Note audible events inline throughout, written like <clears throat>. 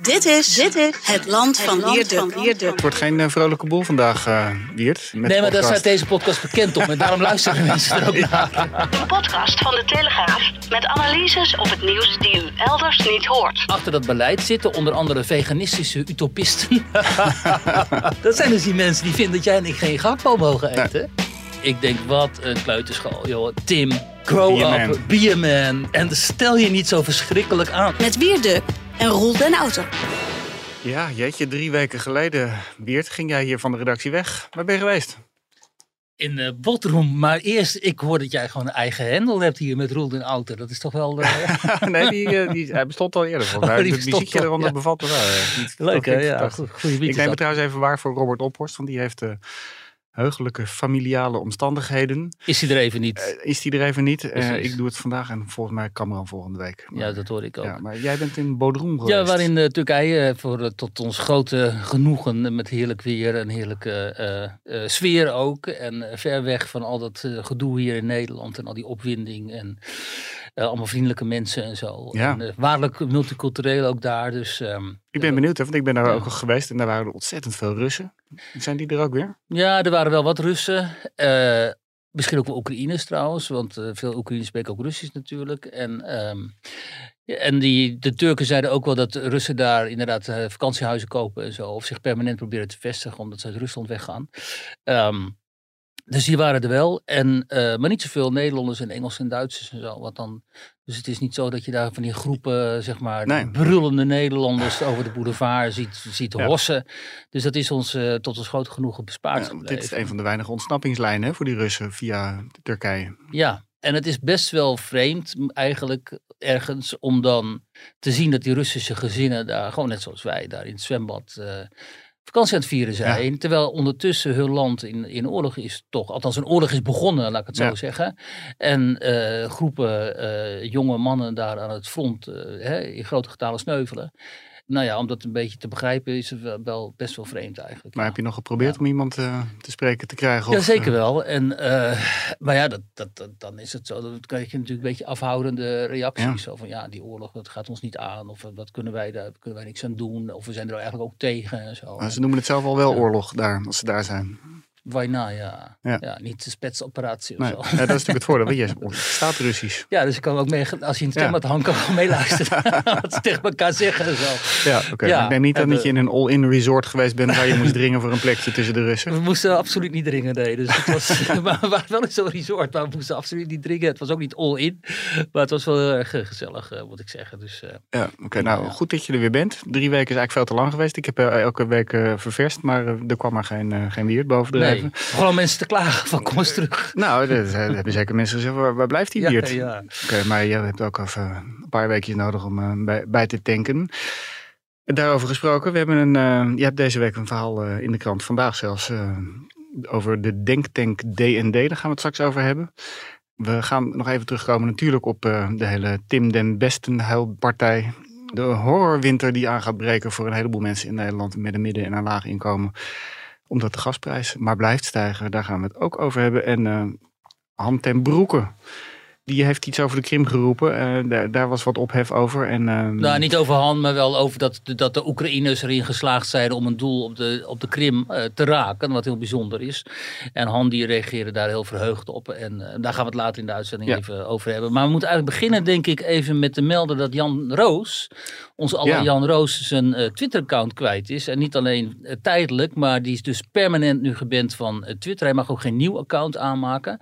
Dit is, dit is het land van Wierde. Het wordt geen eh, vrolijke boel vandaag, eh Wiert. met Nee, maar daar staat deze podcast bekend op. En daarom luisteren <laughs> mensen er ook naar. Een podcast van de Telegraaf met analyses op het nieuws die u elders niet hoort. Achter dat beleid zitten onder andere veganistische utopisten. <laughs> dat zijn dus die mensen die vinden dat jij en ik geen gakpo mogen eten. Ik denk, wat een kleuterschool, joh. Tim, grow Be up, man. be a man. En stel je niet zo verschrikkelijk aan. Met Wierde en Roel den Auto. Ja, jeetje, drie weken geleden, Wiert, ging jij hier van de redactie weg. Waar ben je geweest? In uh, Botroom. Maar eerst, ik hoor dat jij gewoon een eigen hendel hebt hier met Roel den Auto. Dat is toch wel... eh, <laughs> nee, die, eh, die, hij bestond al eerder. volgens <laughs> mij. Oh, die het bestond muziekje al, eronder ja. bevat er wel. eh, niet- Leuk toch hè? Ja, goede Ik neem het trouwens even waar voor Robert Ophorst, want die heeft eh heugelijke familiale omstandigheden. Is hij er even niet? Eh, is die er even niet? Eh, ik doe het vandaag en volgens mij kan er al volgende week. Maar, ja, dat hoor ik ook. ja, maar jij bent in Bodrum geweest. Ja, we waren in eh, Turkije voor, tot ons grote genoegen met heerlijk weer en heerlijke sfeer ook. En ver weg van al dat gedoe hier in Nederland en al die opwinding en eh, allemaal vriendelijke mensen en zo. Ja. En, eh, waarlijk multicultureel ook daar. Dus ehm, Ik ben benieuwd, hè, want ik ben daar Ja. ook al geweest en daar waren er ontzettend veel Russen. Zijn die er ook weer? ja, er waren wel wat Russen. eh, misschien ook wel Oekraïners trouwens, want eh, veel Oekraïners spreken ook Russisch natuurlijk. En, ehm, ja, en die, de Turken zeiden ook wel dat Russen daar inderdaad eh, vakantiehuizen kopen en zo. Of zich permanent proberen te vestigen omdat ze uit Rusland weggaan. Ehm, dus die waren er wel. En, eh, maar niet zoveel Nederlanders en Engelsen en Duitsers en zo. Want dan, dus het is niet zo dat je daar van die groepen, zeg maar, Nee. brullende Nederlanders over de boulevard ziet, ziet Ja. hossen. Dus dat is ons eh, tot ons grote genoegen bespaard Ja, dit is een van de weinige ontsnappingslijnen hè, voor die Russen via Turkije. Ja, en het is best wel vreemd eigenlijk ergens om dan te zien dat die Russische gezinnen daar, gewoon net zoals wij, daar in het zwembad eh, vakantie aan het vieren zijn. Terwijl ondertussen hun land in, in oorlog is toch, althans een oorlog is begonnen, laat ik het zo Ja. zeggen. En eh, groepen eh, jonge mannen daar aan het front eh, hè, in grote getalen sneuvelen. Nou ja, om dat een beetje te begrijpen is het wel, wel best wel vreemd eigenlijk. Maar ja. heb je nog geprobeerd Ja. om iemand eh, te spreken te krijgen? Ja, of, zeker eh, wel. En, eh, maar ja, dat, dat, dat- dan is het zo. Dan krijg je natuurlijk een beetje afhoudende reacties. Ja. Zo van ja, die oorlog dat gaat ons niet aan. Of wat kunnen wij daar kunnen wij niks aan doen. Of we zijn er eigenlijk ook tegen en zo. maar ze noemen het zelf al wel oorlog daar, als ze daar zijn. Waarna, ja. Ja. ja. niet de spetsoperatie of Nee, zo. ja, dat is natuurlijk het voordeel. want Je <laughs> staat Russisch. Ja, dus ik kan ook mee, als je in het Ja. zwembad hangt, kan ik meeluisteren. <laughs> <laughs> wat ze tegen elkaar zeggen en zo. Ja, oké. Ja, ik denk niet dat de- je in een all-in resort geweest bent waar je moest dringen voor een plekje tussen de Russen. We moesten absoluut niet dringen, nee. Dus het was, maar we waren wel in zo'n resort, maar we moesten absoluut niet dringen. Het was ook niet all-in, maar het was wel heel erg eh, gezellig, eh, moet ik zeggen. Dus eh, Ja, oké. nou, Ja. goed dat je er weer bent. Drie weken is eigenlijk veel te lang geweest. Ik heb elke week eh, ververst, maar er kwam maar geen, eh, geen wiert bovendrijven. Nee, vooral <laughs> mensen te klagen van kom eens terug. Nou, dat, dat hebben zeker mensen gezegd. Waar, waar blijft die Ja, wiert? ja. Oké, maar je hebt ook even een paar weekjes nodig om eh, bij, bij te tanken. Daarover gesproken, we hebben een, eh, je hebt deze week een verhaal eh, in de krant, vandaag zelfs, eh, over de denktank D&D. Daar gaan we het straks over hebben. We gaan nog even terugkomen natuurlijk op eh, de hele Tim den Besten huilpartij. De horrorwinter die aan gaat breken voor een heleboel mensen in Nederland met een midden- en een laag inkomen. Omdat de gasprijs maar blijft stijgen. Daar gaan we het ook over hebben. En eh Han ten Broeke, die heeft iets over de Krim geroepen. Eh, daar, daar was wat ophef over. En, eh, Nou, niet over Han, maar wel over dat, dat de Oekraïners erin geslaagd zijn om een doel op de, op de Krim eh, te raken. Wat heel bijzonder is. En Han die reageerde daar heel verheugd op. En eh, daar gaan we het later in de uitzending Ja. even over hebben. Maar we moeten eigenlijk beginnen, denk ik, even met te melden dat Jan Roos, onze aller Ja. Jan Roos, zijn Twitter-account kwijt is. En niet alleen tijdelijk, maar die is dus permanent nu geband van Twitter. Hij mag ook geen nieuw account aanmaken.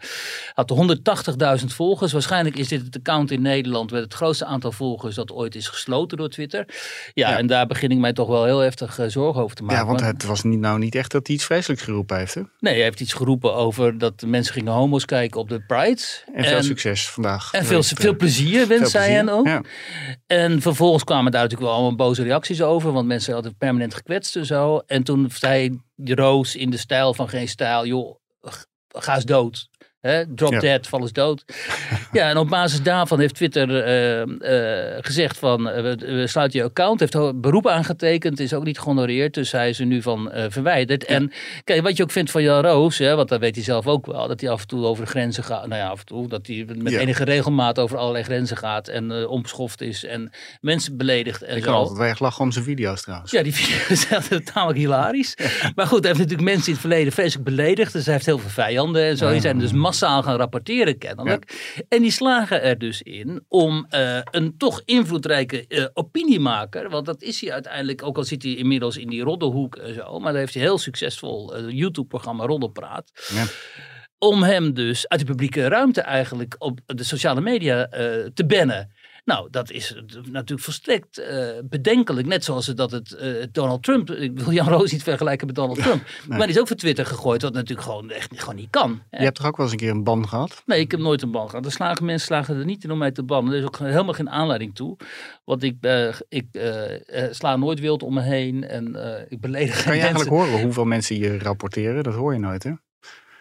Had 180.000 volgers, waarschijnlijk is dit het account in Nederland met het grootste aantal volgers dat ooit is gesloten door Twitter. Ja, Ja. en daar begin ik mij toch wel heel heftig eh, zorgen over te maken. Ja, want het was niet, nou niet echt dat hij iets vreselijks geroepen heeft. Hè? Nee, hij heeft iets geroepen over dat mensen gingen homo's kijken op de Pride. En veel succes vandaag. En veel, veel eh. plezier wens zij hen ook. Ja. En vervolgens kwamen daar natuurlijk wel allemaal boze reacties over. Want mensen hadden permanent gekwetst en zo. En toen zei Roos in de stijl van geen stijl. Joh, ga eens dood. Drop Ja. dead, val dood. <laughs> ja, en op basis daarvan heeft Twitter eh, eh, gezegd van... eh, we, sluiten je account. Heeft beroep aangetekend. Is ook niet gehonoreerd. Dus hij is er nu van verwijderd. En kijk, wat je ook vindt van Jan Roos... Hè, want dat weet hij zelf ook wel. Dat hij af en toe over de grenzen gaat. Nou ja, af en toe. Dat hij met Ja. enige regelmaat over allerlei grenzen gaat. En onbeschoft is. En mensen beledigt en Ik zo. kan altijd wel echt lachen om zijn video's trouwens. Ja, die video is echt tamelijk hilarisch. Maar goed, hij heeft natuurlijk mensen in het verleden vreselijk beledigd. Dus hij heeft heel veel vijanden en zo. Die zijn dus massaal gaan rapporteren kennelijk. En die slagen er dus in om eh, een toch invloedrijke eh, opiniemaker. Want dat is hij uiteindelijk, ook al zit hij inmiddels in die roddelhoek en zo. Maar daar heeft hij heel succesvol uh, YouTube-programma Roddelpraat. Ja. Om hem dus uit de publieke ruimte eigenlijk op de sociale media uh, te bannen. Nou, dat is natuurlijk volstrekt uh, bedenkelijk. Net zoals dat het uh, Donald Trump. Ik wil Jan Roos niet vergelijken met Donald Trump. nee. Maar die is ook voor Twitter gegooid, wat natuurlijk gewoon echt gewoon niet kan. Je hebt toch ook wel eens een keer een ban gehad? Nee, ik heb nooit een ban gehad. De slagen, mensen slagen er niet in om mij te bannen. Er is ook helemaal geen aanleiding toe. Want ik, uh, ik sla nooit wild om me heen en ik beledig Kan je mensen. eigenlijk horen hoeveel mensen je rapporteren? Dat hoor je nooit, hè?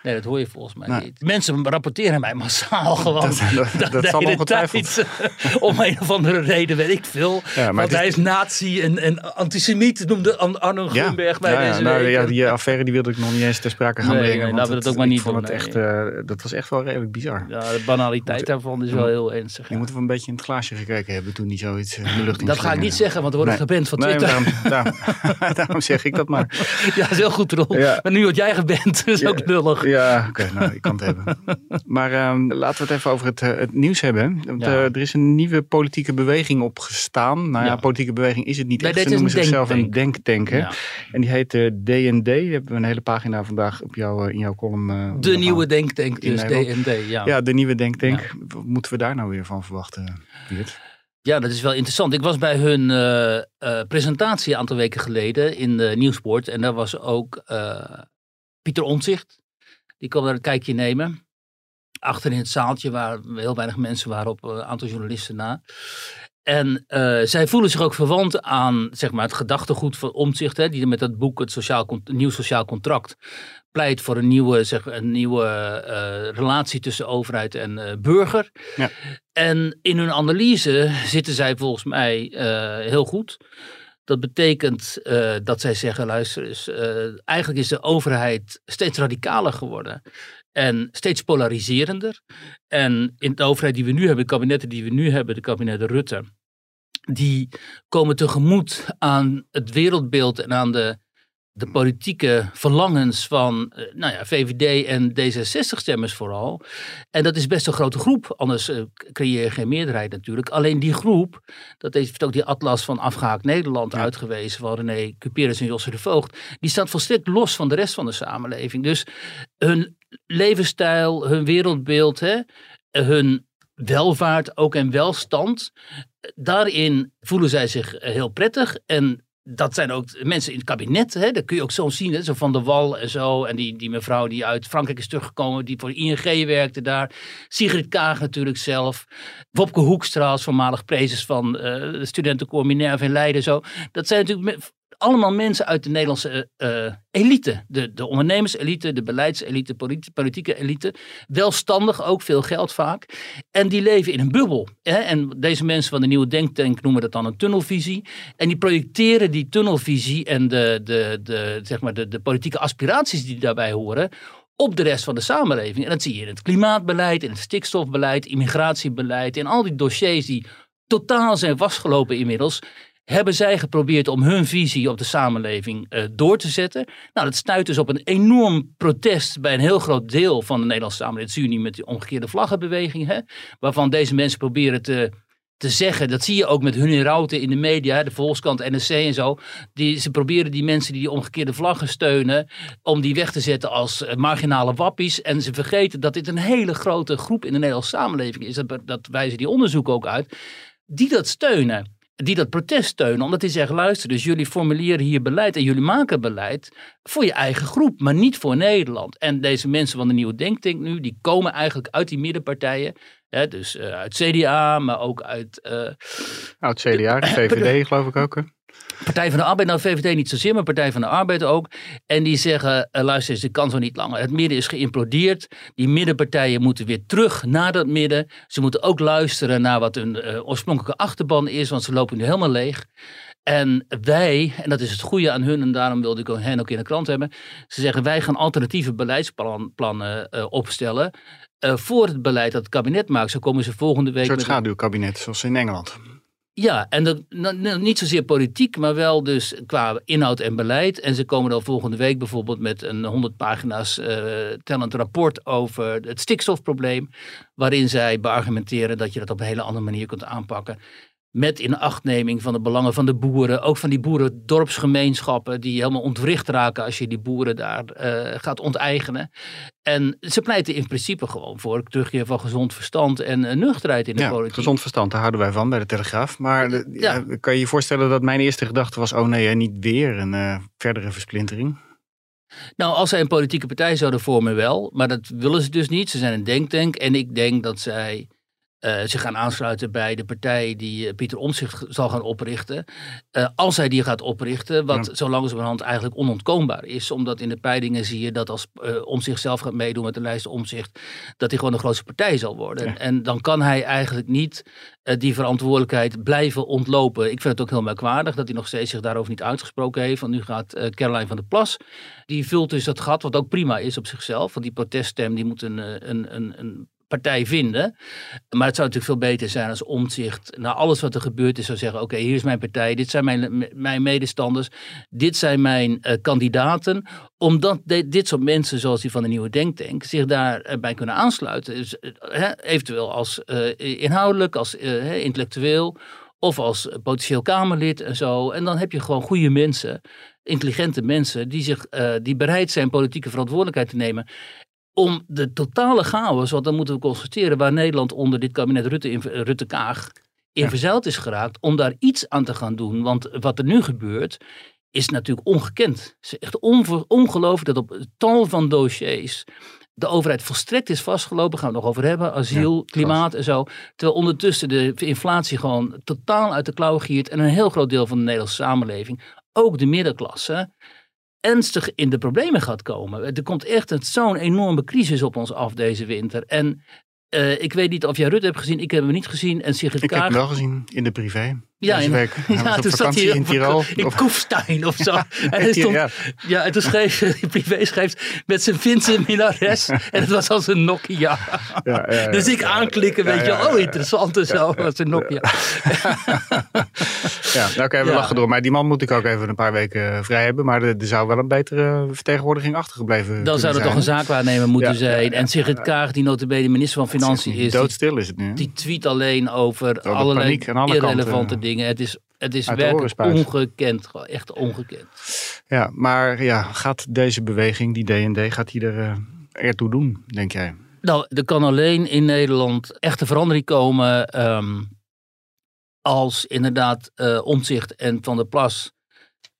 Nee, dat hoor je volgens mij nee. niet. Mensen rapporteren mij massaal <laughs> gewoon. Dat, dat, dat, zal ongetwijfeld. om een of andere reden, weet ik veel. Ja, Want hij is nazi en, en antisemiet, noemde Arno Groenberg bij ja, deze nou, week. Ja, die affaire die wilde ik nog niet eens ter sprake gaan nee, brengen. Nee, laten we dat ook maar niet vond doen. Het echt, uh, dat was echt wel redelijk bizar. Ja, de banaliteit moet, daarvan is wel heel ernstig. Je moet wel een beetje in het glaasje gekeken hebben toen die zoiets in de lucht Dat ga ik niet zeggen, want dan word ik nee. geband van Twitter. Nee, daarom, daarom, <laughs> daarom, zeg ik dat maar. <laughs> Ja, dat is heel goed. Ja. Maar nu word jij geband, dat is ook nullig. Ja, oké. Okay, nou, ik kan het hebben. <laughs> Maar um, laten we het even over het, uh, het nieuws hebben. Want, ja. uh, er is een nieuwe politieke beweging opgestaan. Nou ja, ja. politieke beweging is het niet nee, echt. Ze noemen zichzelf een denktank. Hè? Ja. En die heet uh, DND. Daar hebben we een hele pagina vandaag op jou, in jouw column. de nieuwe denktank, dus DND. Ja. ja, de nieuwe denktank. Wat moeten we daar nou weer van verwachten, Piet? Ja, dat is wel interessant. Ik was bij hun uh, presentatie een aantal weken geleden in de Nieuwsport. En daar was ook Pieter Omtzigt. Die kwam daar een kijkje nemen. Achter in het zaaltje waar heel weinig mensen waren op een aantal journalisten na. En uh, zij voelen zich ook verwant aan zeg maar, het gedachtegoed van Omtzigt. Hè, die met dat boek, het sociaal, Nieuw Sociaal Contract, pleit voor een nieuwe, zeg, een nieuwe uh, relatie tussen overheid en uh, burger. Ja. En in hun analyse zitten zij volgens mij heel goed. Dat betekent uh, dat zij zeggen, luister eens, uh, eigenlijk is de overheid steeds radicaler geworden. En steeds polariserender. En in de overheid die we nu hebben, de kabinetten die we nu hebben, de kabinetten Rutte, die komen tegemoet aan het wereldbeeld en aan de, de politieke verlangens van uh, nou ja, VVD en D66-stemmers vooral. En dat is best een grote groep, anders uh, creëer je geen meerderheid natuurlijk. Alleen die groep, dat heeft ook die atlas van Afgehaakt Nederland ja. uitgewezen, van René Cuperus en Josse de Voogd, die staat volstrekt los van de rest van de samenleving. Dus hun levensstijl, hun wereldbeeld, hè, hun welvaart ook en welstand, daarin voelen zij zich heel prettig en dat zijn ook mensen in het kabinet. Hè? Dat kun je ook zo zien. Zo van de Wal en zo. En die, die mevrouw die uit Frankrijk is teruggekomen. Die voor ING werkte daar. Sigrid Kaag natuurlijk zelf. Wopke Hoekstra als voormalig prezes van uh, de studentenkoor Minerva in Leiden. Zo. Dat zijn natuurlijk allemaal mensen uit de Nederlandse uh, elite. De, de ondernemerselite, de beleidselite, politi politieke elite. Welstandig, ook veel geld vaak. En die leven in een bubbel. Hè? En deze mensen van de nieuwe denktank noemen dat dan een tunnelvisie. En die projecteren die tunnelvisie en de, de, de, zeg maar de, de politieke aspiraties die daarbij horen op de rest van de samenleving. En dat zie je in het klimaatbeleid, in het stikstofbeleid, immigratiebeleid, in al die dossiers die totaal zijn vastgelopen inmiddels hebben zij geprobeerd om hun visie op de samenleving uh, door te zetten. Nou, dat stuit dus op een enorm protest bij een heel groot deel van de Nederlandse samenleving. Dat zie je met die omgekeerde vlaggenbeweging, hè, waarvan deze mensen proberen te te zeggen. Dat zie je ook met hun inrouten in de media, de Volkskrant, NSC en zo. Die, ze proberen die mensen die die omgekeerde vlaggen steunen, om die weg te zetten als eh, marginale wappies. En ze vergeten dat dit een hele grote groep in de Nederlandse samenleving is. Dat, dat wijzen die onderzoeken ook uit. Die dat steunen die dat protest steunen, omdat die zeggen: luister, dus jullie formuleren hier beleid en jullie maken beleid voor je eigen groep, maar niet voor Nederland. En deze mensen van de Nieuwe Denktank nu, die komen eigenlijk uit die middenpartijen. Hè, dus uh, uit CDA, maar ook uit. Uh, uit CDA, de VVD, <laughs> geloof ik ook. Hè? Partij van de Arbeid, nou VVD niet zozeer, maar Partij van de Arbeid ook. En die zeggen, uh, luister eens, dit kan zo niet langer. Het midden is geïmplodeerd. Die middenpartijen moeten weer terug naar dat midden. Ze moeten ook luisteren naar wat hun uh, oorspronkelijke achterban is, want ze lopen nu helemaal leeg. En wij, en dat is het goede aan hun, en daarom wilde ik hen ook in de krant hebben. Ze zeggen, wij gaan alternatieve beleidsplannen uh, opstellen. voor het beleid dat het kabinet maakt. Zo komen ze volgende week. Een soort schaduwkabinet, zoals in Engeland. Ja, en dat, niet zozeer politiek, maar wel dus qua inhoud en beleid. En ze komen dan volgende week bijvoorbeeld met een 100 pagina's uh, tellend rapport over het stikstofprobleem. Waarin zij beargumenteren dat je dat op een hele andere manier kunt aanpakken met inachtneming van de belangen van de boeren. Ook van die boerendorpsgemeenschappen die helemaal ontwricht raken als je die boeren daar uh, gaat onteigenen. En ze pleiten in principe gewoon voor terugkeer van gezond verstand en uh, nuchterheid in de ja, politiek. gezond verstand, daar houden wij van bij de Telegraaf. Maar uh, ja. kan je je voorstellen dat mijn eerste gedachte was, oh nee, niet weer een verdere versplintering? Nou, als zij een politieke partij zouden vormen wel, maar dat willen ze dus niet. Ze zijn een denktank en ik denk dat zij uh, zich gaan aansluiten bij de partij die uh, Pieter Omtzigt zal gaan oprichten. Uh, als hij die gaat oprichten, wat ja. zo langzamerhand eigenlijk onontkoombaar is. Omdat in de peilingen zie je dat als Omtzigt zelf gaat meedoen met de lijst Omtzigt, dat hij gewoon de grootste partij zal worden. Ja. En dan kan hij eigenlijk niet die verantwoordelijkheid blijven ontlopen. Ik vind het ook heel merkwaardig dat hij nog steeds zich daarover niet uitgesproken heeft. Want nu gaat Caroline van der Plas, die vult dus dat gat, wat ook prima is op zichzelf. Want die proteststem die moet een, een, een, een partij vinden. Maar het zou natuurlijk veel beter zijn als omzicht na alles wat er gebeurd is zou zeggen: oké, hier is mijn partij, dit zijn mijn, mijn medestanders, dit zijn mijn uh, kandidaten. Omdat dit soort mensen, zoals die van de Nieuwe Denktank, zich daarbij uh, kunnen aansluiten. Dus, uh, eventueel als inhoudelijk, als intellectueel of als potentieel Kamerlid en zo. En dan heb je gewoon goede mensen, intelligente mensen, die, zich, die bereid zijn politieke verantwoordelijkheid te nemen om de totale chaos, want dan moeten we constateren waar Nederland onder dit kabinet Rutte, in, Rutte Kaag in ja. verzeild is geraakt, om daar iets aan te gaan doen. Want wat er nu gebeurt, is natuurlijk ongekend. Het is echt ongelooflijk dat op tal van dossiers de overheid volstrekt is vastgelopen. Gaan we het nog over hebben. Asiel, ja, klimaat en zo. Terwijl ondertussen de inflatie gewoon totaal uit de klauwen giert. En een heel groot deel van de Nederlandse samenleving, ook de middenklasse, ernstig in de problemen gaat komen. Er komt echt zo'n enorme crisis op ons af deze winter. En uh, ik weet niet of jij Rutte hebt gezien. Ik heb hem niet gezien. En Sigrid ik Kaag... heb hem wel gezien in de privé. Ja, deze week. Hij ja, toen zat hij in Tirol. In Koefstein of zo. <laughs> en, stond, ja. ja, en toen schreef <laughs> hij privé schreef met zijn Finse minares. en het was als een Nokia. Ja, ja, dus ik aanklikken, weet je. Oh, interessant en zo. als een Nokia. ja, nou oké, we lachen door. Maar die man moet ik ook even een paar weken vrij hebben. Maar er, er zou wel een betere vertegenwoordiging achtergebleven Dan zou er toch een zaakwaarnemer moeten zijn. En Sigrid Kaag, die notabene minister van Financiën is. Doodstil is het nu. Die tweet alleen over allerlei alle irrelevante kanten. Dingen. Het is, het is werkelijk ongekend. Echt ongekend. Ja, maar ja, gaat deze beweging, die DND, gaat die er uh, ertoe doen, denk jij? Nou, er kan alleen in Nederland echte verandering komen um, als inderdaad uh, Omtzigt en Van der Plas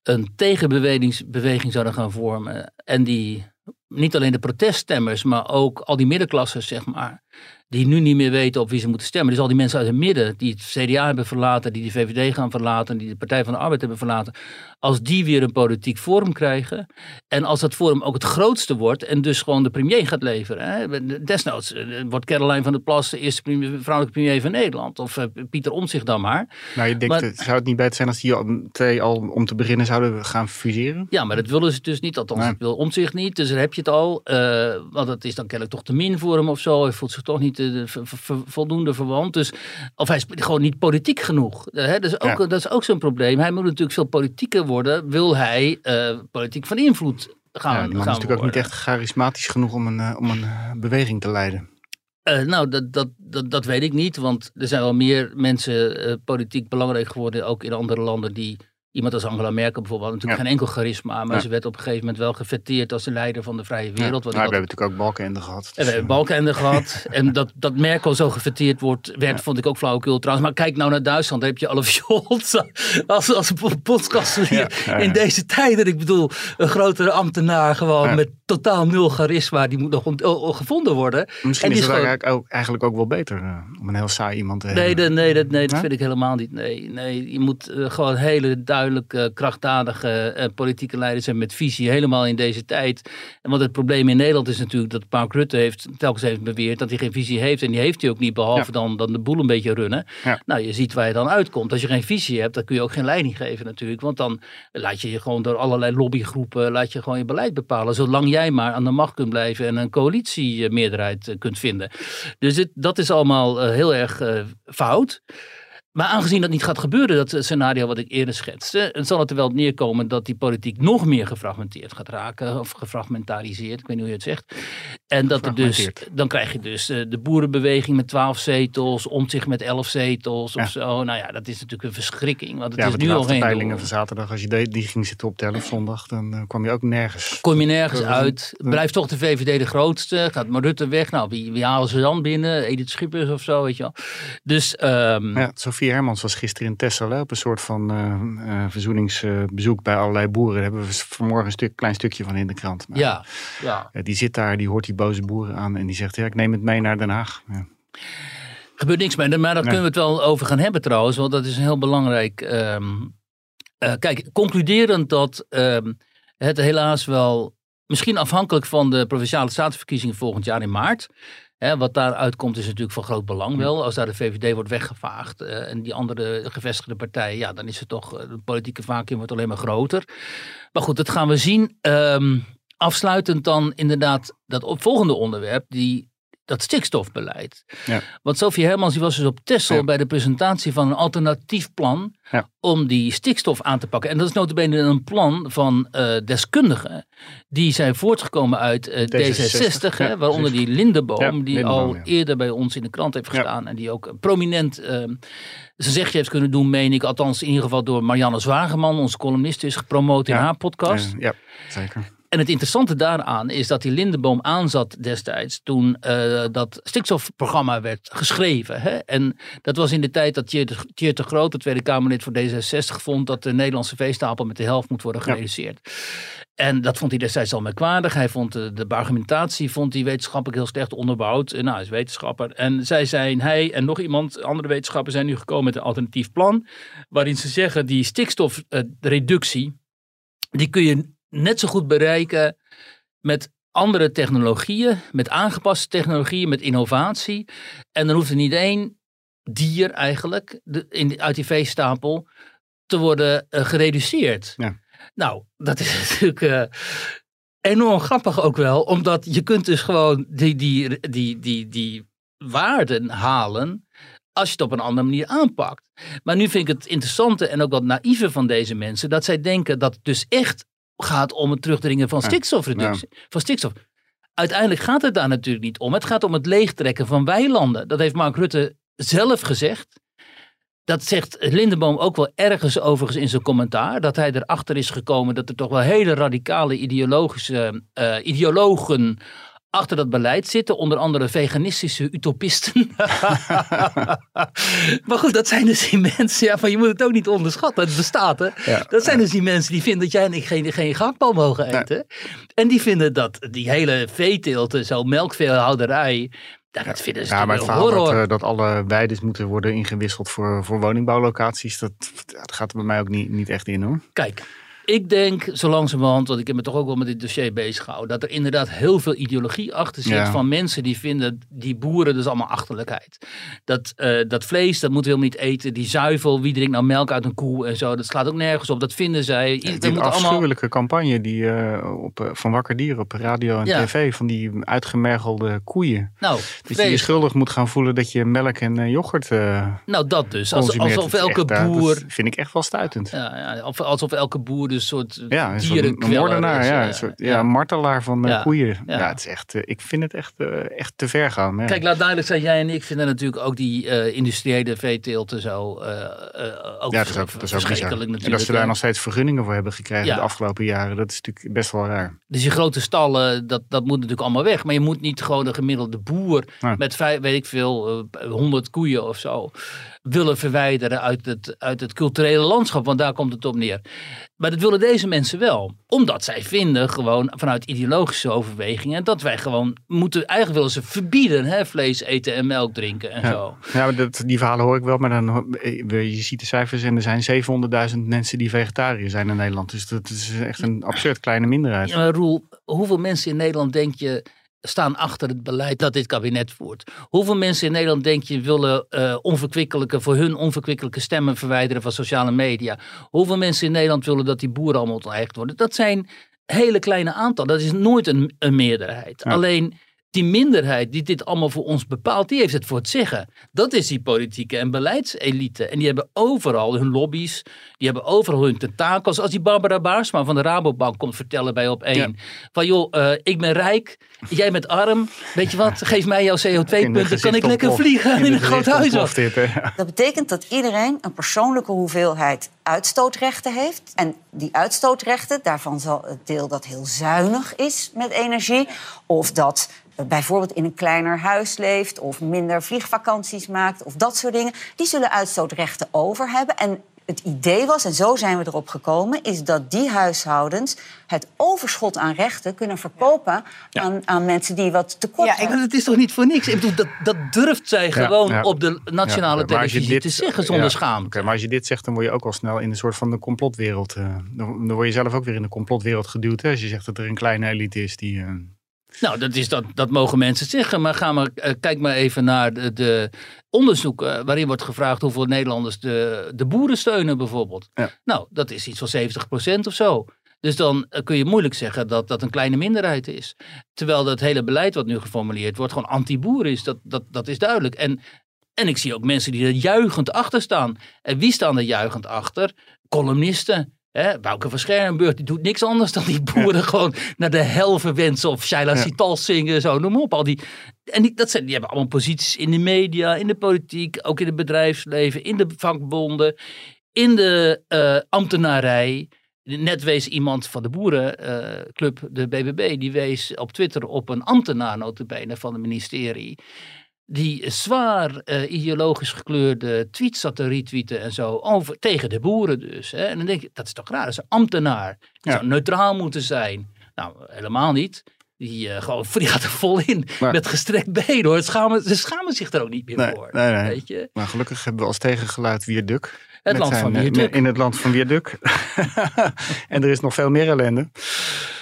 een tegenbeweging zouden gaan vormen. En die niet alleen de proteststemmers, maar ook al die middenklassers, zeg maar, die nu niet meer weten op wie ze moeten stemmen. Dus al die mensen uit het midden die het CDA hebben verlaten, die de VVD gaan verlaten, die de Partij van de Arbeid hebben verlaten. Als die weer een politiek forum krijgen en als dat forum ook het grootste wordt en dus gewoon de premier gaat leveren. Hè. Desnoods eh, wordt Caroline van der Plas de eerste premier, vrouwelijke premier van Nederland of uh, Pieter Omtzigt dan maar. Nou, je denkt, maar, zou het niet beter zijn als die twee al om te beginnen zouden gaan fuseren? Ja, maar dat willen ze dus niet, althans nee. dat wil Omtzigt niet. Dus daar heb je het al, uh, want het is dan kennelijk toch te min voor hem of zo. Hij voelt zich toch niet voldoende verwant. Dus, of hij is gewoon niet politiek genoeg. Hè? Dat is ook, ja. dat is ook zo'n probleem. Hij moet natuurlijk veel politieker worden. Wil hij uh, politiek van invloed gaan, ja, gaan is natuurlijk ook niet echt charismatisch genoeg om een, uh, om een beweging te leiden. Uh, nou, dat, dat, dat, dat weet ik niet, want er zijn wel meer mensen uh, politiek belangrijk geworden, ook in andere landen, die Iemand als Angela Merkel bijvoorbeeld had natuurlijk geen enkel charisma. Maar ze werd op een gegeven moment wel gefeteerd als de leider van de vrije wereld. Ja. Nou, we hebben natuurlijk ook Balkenende gehad. En we hebben Balkenende gehad. <laughs> En dat, dat Merkel zo gefeteerd wordt, werd, vond ik ook flauwekul trouwens. Maar kijk nou naar Duitsland. Daar heb je Olaf Scholz <laughs> als, als podcastelier in deze tijden. Ik bedoel, een grotere ambtenaar gewoon met totaal nul charisma. Die moet nog gevonden worden. Misschien en is het eigenlijk ook, eigenlijk ook wel beter uh, om een heel saai iemand te nee, hebben. nee, dat, nee, dat vind ik helemaal niet. Nee, nee je moet uh, gewoon hele duidelijke, krachtdadige uh, politieke leiders hebben met visie. Helemaal in deze tijd. En want het probleem in Nederland is natuurlijk dat Mark Rutte heeft telkens heeft beweerd dat hij geen visie heeft. En die heeft hij ook niet, behalve ja. dan, dan de boel een beetje runnen. Ja. Nou, je ziet waar je dan uitkomt. Als je geen visie hebt, dan kun je ook geen leiding geven natuurlijk. Want dan laat je je gewoon door allerlei lobbygroepen, laat je gewoon je beleid bepalen. Zolang jij maar aan de macht kunt blijven en een coalitiemeerderheid kunt vinden. Dus dit, dat is allemaal heel erg fout. Maar aangezien dat niet gaat gebeuren, dat scenario wat ik eerder schetste, zal het er wel neerkomen dat die politiek nog meer gefragmenteerd gaat raken, of gefragmentariseerd, ik weet niet hoe je het zegt. En dat er dus, dan krijg je dus de boerenbeweging met twaalf zetels, om zich met elf zetels ja. of zo. Nou ja, dat is natuurlijk een verschrikking. Want het ja, is nu al geen peilingen van zaterdag, als je die, die ging zitten optellen op zondag, dan uh, kwam je ook nergens. Kom je nergens uit. Blijft toch de VVD de grootste. Gaat maar Rutte weg. Nou, wie, wie halen ze dan binnen? Edith Schippers of zo, weet je wel. Dus, um, ja, Sofie Hermans was gisteren in hè, op een soort van uh, uh, verzoeningsbezoek bij allerlei boeren. Daar hebben we vanmorgen een stuk, klein stukje van in de krant. Maar, ja, ja. die zit daar, die hoort die boze boeren aan en die zegt, ja, ik neem het mee naar Den Haag. Ja. Gebeurt niks mee, maar daar nee. kunnen we het wel over gaan hebben trouwens, want dat is een heel belangrijk. Um, uh, kijk, concluderend dat um, het helaas wel, misschien afhankelijk van de provinciale statenverkiezingen volgend jaar in maart. Hè, wat daaruit komt is natuurlijk van groot belang wel. Als daar de VVD wordt weggevaagd uh, en die andere gevestigde partijen, ja, dan is het toch, de politieke vacuüm wordt alleen maar groter. Maar goed, dat gaan we zien. Um, afsluitend dan inderdaad dat volgende onderwerp, die dat stikstofbeleid. Ja. Want Sofie Hermans die was dus op Texel ja. bij de presentatie van een alternatief plan ja. om die stikstof aan te pakken. En dat is notabene een plan van uh, deskundigen. Die zijn voortgekomen uit uh, D66, D66 hè, waaronder die Lindeboom, die al eerder bij ons in de krant heeft gestaan. En die ook prominent uh, zijn zegje heeft kunnen doen, meen ik. Althans in ieder geval door Marianne Zwageman, onze columnist, is gepromoot in haar podcast. ja, zeker. En het interessante daaraan is dat die Lindeboom aanzat destijds toen uh, dat stikstofprogramma werd geschreven. Hè? En dat was in de tijd dat Tjeerd de Groot, de Tweede Kamerlid voor D66, vond dat de Nederlandse veestapel met de helft moet worden gereduceerd. Ja. En dat vond hij destijds al merkwaardig. Hij vond de, de argumentatie vond hij wetenschappelijk heel slecht onderbouwd. Nou, hij is wetenschapper. En zij zijn, hij en nog iemand, andere wetenschappers zijn nu gekomen met een alternatief plan. Waarin ze zeggen die stikstofreductie, die kun je net zo goed bereiken met andere technologieën, met aangepaste technologieën, met innovatie. En dan hoeft er niet één dier eigenlijk de, in, uit die veestapel te worden uh, gereduceerd. Ja. Nou, dat is <laughs> natuurlijk uh, enorm grappig ook wel, omdat je kunt dus gewoon die, die, die, die, die waarden halen als je het op een andere manier aanpakt. Maar nu vind ik het interessante en ook wat naïeve van deze mensen, dat zij denken dat het dus echt gaat om het terugdringen van stikstofreductie. Ja. Van stikstof. Uiteindelijk gaat het daar natuurlijk niet om. Het gaat om het leegtrekken van weilanden. Dat heeft Mark Rutte zelf gezegd. Dat zegt Lindeboom ook wel ergens overigens in zijn commentaar. Dat hij erachter is gekomen dat er toch wel hele radicale ideologische uh, ideologen achter dat beleid zitten. Onder andere veganistische utopisten. <laughs> maar goed, dat zijn dus die mensen. Ja, van je moet het ook niet onderschatten. Het bestaat, hè. Ja, dat zijn ja. dus die mensen die vinden dat jij en ik geen, geen gehaktbal mogen eten. Nee. En die vinden dat die hele veeteelt, zo melkveehouderij... Ja, dat vinden ze ja, maar het verhaal horror. dat, uh, dat alle weides moeten worden ingewisseld voor, voor woningbouwlocaties, dat, dat gaat er bij mij ook niet, niet echt in hoor. Kijk, ik denk zo langzamerhand, want ik heb me toch ook wel met dit dossier bezig gehouden, dat er inderdaad heel veel ideologie achter zit Ja. van mensen die vinden die boeren dus allemaal achterlijkheid. Dat, eh, dat vlees, dat moeten we helemaal niet eten. Die zuivel, wie drinkt nou melk uit een koe en zo, dat slaat ook nergens op. Dat vinden zij. Ja, die moeten allemaal... afschuwelijke campagne die, uh, op, uh, van Wakker Dier op radio en Ja. tv, van die uitgemergelde koeien. Nou, Dat je je schuldig moet gaan voelen dat je melk en uh, yoghurt nou, dat dus. Als, alsof elke boer... Dat vind ik echt wel stuitend. Ja, ja, of- alsof elke boer oude soort Ja, een soort moordenaar, is, ja, eh, een soort ja, martelaar van eh, Ja, koeien. Ja. het is echt, eh, ik vind het echt, eh, echt te ver gaan. Kijk, laat duidelijk zijn, jij en ik vinden natuurlijk ook die eh, industriële veeteelt en zo eh, eh, ook, ja, dat is ook, dat is ook verschrikkelijk En natuurlijk. dat ze daar nog steeds vergunningen voor hebben gekregen de afgelopen jaren, dat is natuurlijk best wel raar. Dus die grote stallen, dat, dat moet natuurlijk allemaal weg. Maar je moet niet gewoon een gemiddelde boer met, vijf, weet ik veel, eh, 100 koeien of zo willen verwijderen uit het, uit het culturele landschap. Want daar komt het op neer. Maar dat willen deze mensen wel. Omdat zij vinden, gewoon vanuit ideologische overwegingen, dat wij gewoon moeten, eigenlijk willen ze verbieden hè, vlees eten en melk drinken en Ja. zo. Ja, maar dat, die verhalen hoor ik wel, maar dan, eh, je ziet de cijfers en er zijn 700.000 mensen die vegetariër zijn in Nederland. Dus dat is echt een absurd kleine minderheid. Ja, maar Roel, hoeveel mensen in Nederland denk je staan achter het beleid dat dit kabinet voert? Hoeveel mensen in Nederland denk je willen eh onverkwikkelijke, voor hun onverkwikkelijke stemmen verwijderen van sociale media? Hoeveel mensen in Nederland willen dat die boeren allemaal onteigend worden? Dat zijn hele kleine aantallen. Dat is nooit een, een meerderheid. Ja. Alleen die minderheid die dit allemaal voor ons bepaalt, die heeft het voor het zeggen. Dat is die politieke en beleidselite. En die hebben overal hun lobby's, die hebben overal hun tentakels. Als die Barbara Baarsma van de Rabobank komt vertellen bij op één. Ja. Van joh, eh, ik ben rijk, jij bent arm. Weet je wat, geef mij jouw In de CO2-punten, kan ik lekker vliegen in, de een groot huis. Ja. Dat betekent dat iedereen een persoonlijke hoeveelheid uitstootrechten heeft. En die uitstootrechten, daarvan zal het deel dat heel zuinig is met energie... of dat bijvoorbeeld in een kleiner huis leeft... of minder vliegvakanties maakt of dat soort dingen... die zullen uitstootrechten over hebben. En het idee was, en zo zijn we erop gekomen... is dat die huishoudens het overschot aan rechten kunnen verkopen... Aan, aan mensen die wat tekort Ja, ik- hebben. Maar het is toch niet voor niks? Ik bedoel, dat, dat durft zij gewoon ja. op de nationale televisie dit- te zeggen zonder ja, schaamte. oké, maar als je dit zegt, dan word je ook al snel in een soort van de complotwereld. eh, dan, dan word je zelf ook weer in de complotwereld geduwd. Hè, als je zegt dat er een kleine elite is die. eh, Nou, dat, is dat, dat mogen mensen zeggen. Maar, ga maar eh, kijk maar even naar de, de onderzoeken waarin wordt gevraagd hoeveel Nederlanders de, de boeren steunen bijvoorbeeld. Ja. Nou, dat is iets van 70% of zo. Dus dan eh, kun je moeilijk zeggen dat dat een kleine minderheid is. Terwijl dat hele beleid wat nu geformuleerd wordt gewoon anti-boer is. Dat, dat, dat is duidelijk. En, en ik zie ook mensen die er juichend achter staan. En wie staan er juichend achter? Columnisten. Hè, Wouke van Scherrenburg die doet niks anders dan die boeren gewoon naar de hel verwensen. Of Shaila Ja. Sital zingen, zo noem op. Al die, en die, dat zijn, die hebben allemaal posities in de media, in de politiek, ook in het bedrijfsleven, in de vakbonden, in de eh, ambtenarij. Net wees iemand van de boerenclub, de BBB, die wees op Twitter op een ambtenaar notabene van het ministerie. Die zwaar eh, ideologisch gekleurde tweets zat te retweeten en zo. Over, tegen de boeren dus. Hè. En dan denk je, dat is toch raar, dat is een ambtenaar. Die Ja. zou neutraal moeten zijn. Nou, helemaal niet. Die, eh, gewoon, <laughs> die gaat er vol in. Maar- Met gestrekt been hoor. Schamen, ze schamen zich er ook niet meer Nee, voor. nee, nee. Weet je? maar gelukkig hebben we als tegengeluid Wierduk. Het land zijn, van eh, Wierduk. In het land van Wierduk. <laughs> en er is nog veel meer ellende.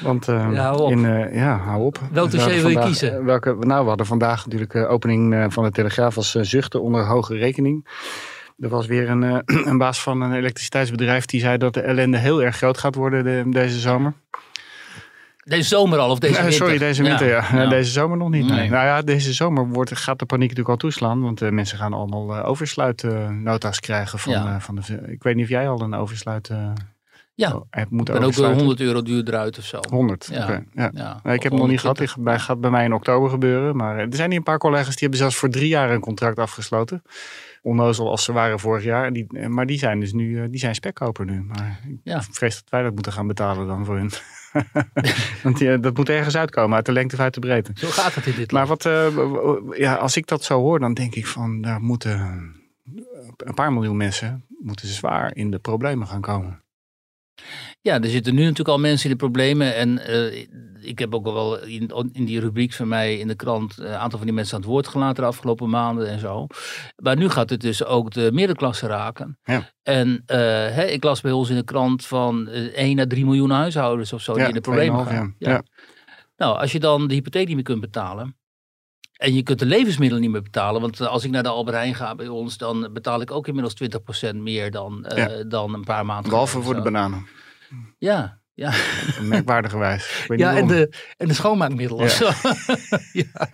Want eh, Ja, hou op. in, eh, ja, hou op. Welk We dossier wil je kiezen? Welke, nou, we hadden vandaag natuurlijk de opening van de Telegraaf als zuchten onder hoge rekening. Er was weer een, <clears throat> een baas van een elektriciteitsbedrijf die zei dat de ellende heel erg groot gaat worden de- deze zomer. Deze zomer al of deze Eh, winter? sorry, deze winter ja. ja. Eh, Deze zomer nog niet. Nee. Nee. Nou ja, deze zomer wordt, gaat de paniek natuurlijk al toeslaan. Want eh, mensen gaan allemaal eh, oversluitnota's krijgen. Van, Ja. eh, van de, ik weet niet of jij al een oversluit eh, Ja, oh, hebt moeten en ook wel oversluiten. 100 euro duurder uit of zo. 100, Ja. ja. Ja, Nee, ik heb hem nog niet gehad. 120. Het gaat bij mij in oktober gebeuren. Maar eh, er zijn hier een paar collega's die hebben zelfs voor drie jaar een contract afgesloten. Onnozel als ze waren vorig jaar. En Die, eh, maar die zijn dus nu eh, die zijn spekkoper nu. Maar ik Ja. vrees dat wij dat moeten gaan betalen dan voor hun. <laughs> Want die, eh, dat moet ergens uitkomen, uit de lengte of uit de breedte. Zo gaat het in dit Maar land. wat, eh, ja, als ik dat zo hoor, dan denk ik van daar moeten een paar miljoen mensen moeten zwaar in de problemen gaan komen. Ja, er zitten nu natuurlijk al mensen in de problemen. En eh, ik heb ook al wel in, in die rubriek van mij in de krant een aantal van die mensen aan het woord gelaten de afgelopen maanden en zo. Maar nu gaat het dus ook de middenklasse raken. Ja. En eh, hè, ik las bij ons in de krant van eh 1 à 3 miljoen huishoudens of zo die in de problemen 2,5, gaan. ja. Ja. Nou, als je dan de hypotheek niet meer kunt betalen. En je kunt de levensmiddelen niet meer betalen. Want eh, als ik naar de Albert Heijn ga bij ons, dan betaal ik ook inmiddels 20% meer dan, eh, Ja. dan een paar maanden Behalve voor de bananen. Ja, Ja, <laughs> merkwaardige wijze. Ik weet niet ja en, de, en de schoonmaakmiddelen. zo. <laughs> ja.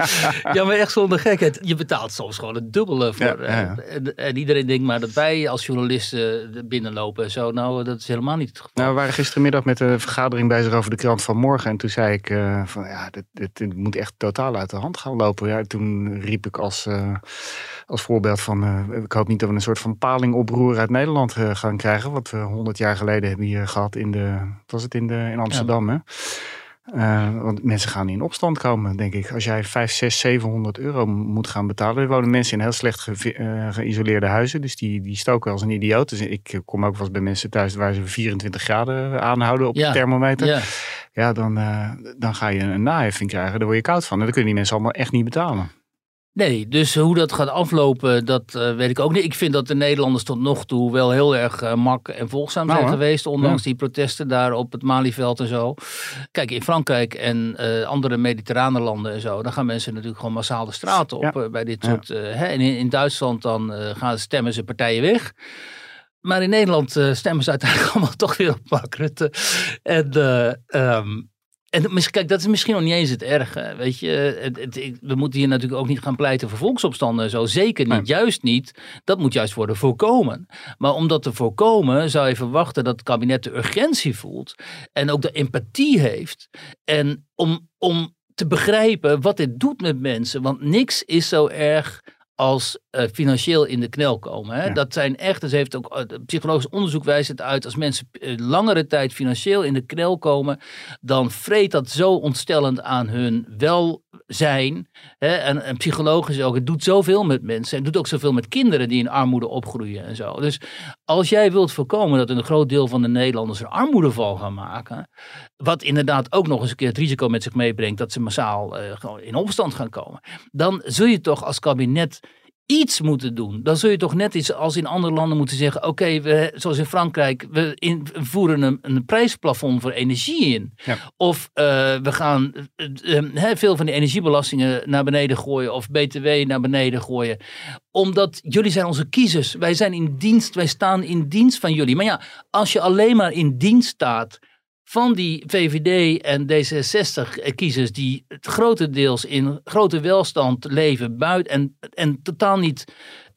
ja, maar echt zonder gekheid. Je betaalt soms gewoon het dubbele voor. Ja, ja, ja. eh, En, en iedereen denkt maar dat wij als journalisten er binnenlopen en zo. Nou, dat is helemaal niet het geval. Nou, we waren gistermiddag met een vergadering bezig over de krant van morgen. En toen zei ik eh, van ja, dit, dit, dit moet echt totaal uit de hand gaan lopen. Ja, toen riep ik als, eh, als voorbeeld van eh, ik hoop niet dat we een soort van palingoproer uit Nederland eh, gaan krijgen. Wat we honderd jaar geleden hebben hier gehad in de, wat was het in, de, in Amsterdam hè? Eh, want mensen gaan in opstand komen, denk ik. Als jij 5, 6, 700 euro moet gaan betalen. Er wonen mensen in heel slecht ge- geïsoleerde huizen. Dus die, die stoken als een idioot. Dus ik kom ook wel eens bij mensen thuis waar ze 24 graden aanhouden op Ja. de thermometer. ja. Ja, dan, dan ga je een naheffing krijgen. Daar word je koud van. En dan kunnen die mensen allemaal echt niet betalen. Nee, dus hoe dat gaat aflopen, dat eh, weet ik ook niet. Ik vind dat de Nederlanders tot nog toe wel heel erg eh, mak en volgzaam Nou, zijn geweest. Ondanks Ja. die protesten daar op het Malieveld en zo. Kijk, in Frankrijk en eh, andere mediterrane landen en zo, dan gaan mensen natuurlijk gewoon massaal de straat op Ja. bij dit soort. hè. En in, in Duitsland dan gaan stemmen ze partijen weg. Maar in Nederland stemmen ze uiteindelijk <laughs> allemaal toch weer op Mark Rutte. En, eh, ehm, en kijk, dat is misschien nog niet eens het erge. Weet je, het, het- ik- we moeten hier natuurlijk ook niet gaan pleiten voor volksopstanden en zo. Zeker niet, Nee. juist niet. Dat moet juist worden voorkomen. Maar om dat te voorkomen, zou je verwachten dat het kabinet de urgentie voelt. En ook de empathie heeft. En om, om te begrijpen wat dit doet met mensen. Want niks is zo erg als eh, financieel in de knel komen. Hè? Ja. Dat zijn echt, dus heeft ook eh, psychologisch onderzoek wijst het uit, als mensen eh, langere tijd financieel in de knel komen, dan vreet dat zo ontstellend aan hun welzijn. Hè? En, psychologisch ook, het doet zoveel met mensen. Het doet ook zoveel met kinderen die in armoede opgroeien en zo. Dus als jij wilt voorkomen dat een groot deel van de Nederlanders een armoedeval gaan maken, wat inderdaad ook nog eens een keer het risico met zich meebrengt dat ze massaal eh, in opstand gaan komen, dan zul je toch als kabinet iets moeten doen. Dan zul je toch net iets als in andere landen moeten zeggen: oké, we zoals in Frankrijk, we in- voeren een, een prijsplafond voor energie in. Ja. Of eh, we gaan eh, hè, veel van die energiebelastingen naar beneden gooien of BTW naar beneden gooien. Omdat jullie zijn onze kiezers. Wij zijn in dienst, wij staan in dienst van jullie. Maar ja, als je alleen maar in dienst staat van die VVD en D66-kiezers die grotendeels in grote welstand leven buiten en, en totaal niet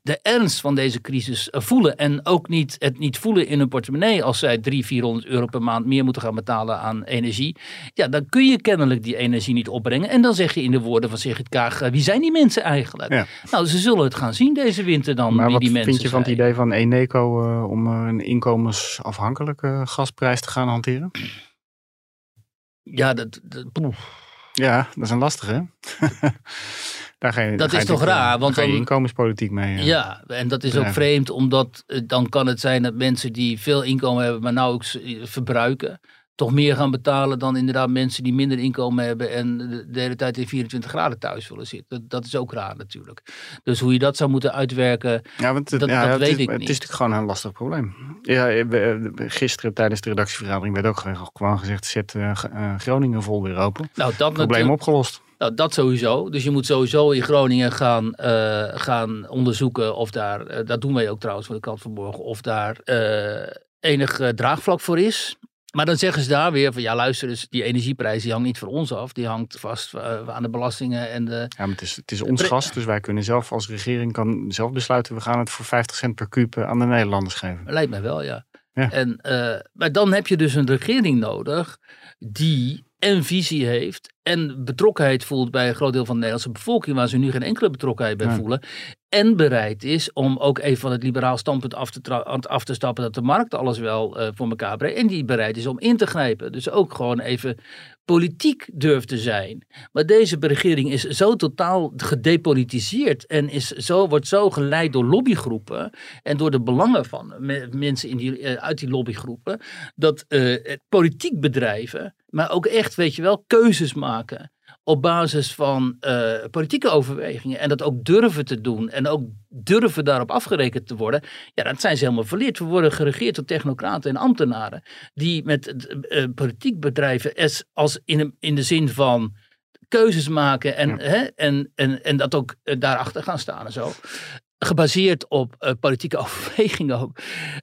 de ernst van deze crisis eh, voelen en ook niet het niet voelen in hun portemonnee als zij 300, 400 euro per maand meer moeten gaan betalen aan energie. Ja, dan kun je kennelijk die energie niet opbrengen. En dan zeg je in de woorden van Sigrid Kaag, eh, wie zijn die mensen eigenlijk? Ja. Nou, ze zullen het gaan zien deze winter dan, Maar wie wat die mensen vind je van het idee van Eneco eh, om een inkomensafhankelijke gasprijs te gaan hanteren? Ja, dat, dat. Ja, dat is een lastige. <laughs> hè? Daar ga je, Dat je is toch natuurlijk, raar, eh, want ga je dan- inkomenspolitiek mee. eh. Ja, en dat is ook vreemd, omdat eh, dan kan het zijn dat mensen die veel inkomen hebben, maar nauwelijks eh, verbruiken, toch meer gaan betalen dan inderdaad mensen die minder inkomen hebben en de, hele tijd in 24 graden thuis willen zitten. Dat, dat is ook raar natuurlijk. Dus hoe je dat zou moeten uitwerken, Ja, want het, Dat- ja, dat het weet is, ik Het niet. is natuurlijk gewoon een lastig probleem. Ja, gisteren tijdens de redactievergadering werd ook gewoon- gezegd: zet eh, eh, Groningen vol weer open. nou dat Probleem opgelost. Nou, dat sowieso. Dus je moet sowieso in Groningen gaan, eh, gaan onderzoeken of daar, eh, dat doen wij ook trouwens voor de kant van morgen, of daar eh, enig draagvlak voor is. Maar dan zeggen ze daar weer van ja luister dus die energieprijs die hangt niet voor ons af. Die hangt vast aan de belastingen en de... Ja, maar het is, het is ons gas, dus wij kunnen zelf als regering kan zelf besluiten: we gaan het voor 50 cent per kuub aan de Nederlanders geven. Lijkt mij wel ja. Ja. En, maar dan heb je dus een regering nodig die en visie heeft en betrokkenheid voelt bij een groot deel van de Nederlandse bevolking, waar ze nu geen enkele betrokkenheid bij Ja. voelen. En bereid is om ook even van het liberaal standpunt af te, af te stappen dat de markt alles wel eh, voor elkaar brengt. En die bereid is om in te grijpen. Dus ook gewoon even politiek durft te zijn. Maar deze regering is zo totaal gedepolitiseerd en is zo, wordt zo geleid door lobbygroepen en door de belangen van me- mensen in die, eh, uit die lobbygroepen, dat het politiek bedrijven, maar ook echt, weet je wel, keuzes maken op basis van eh, politieke overwegingen en dat ook durven te doen en ook durven daarop afgerekend te worden, ja, dat zijn ze helemaal verleerd. We worden geregeerd door technocraten en ambtenaren die met eh, politiek bedrijven als, als in, in de zin van keuzes maken en, Ja. hè, en, en, en dat ook eh, daarachter gaan staan en zo. Gebaseerd op eh, politieke <laughs> overwegingen ook,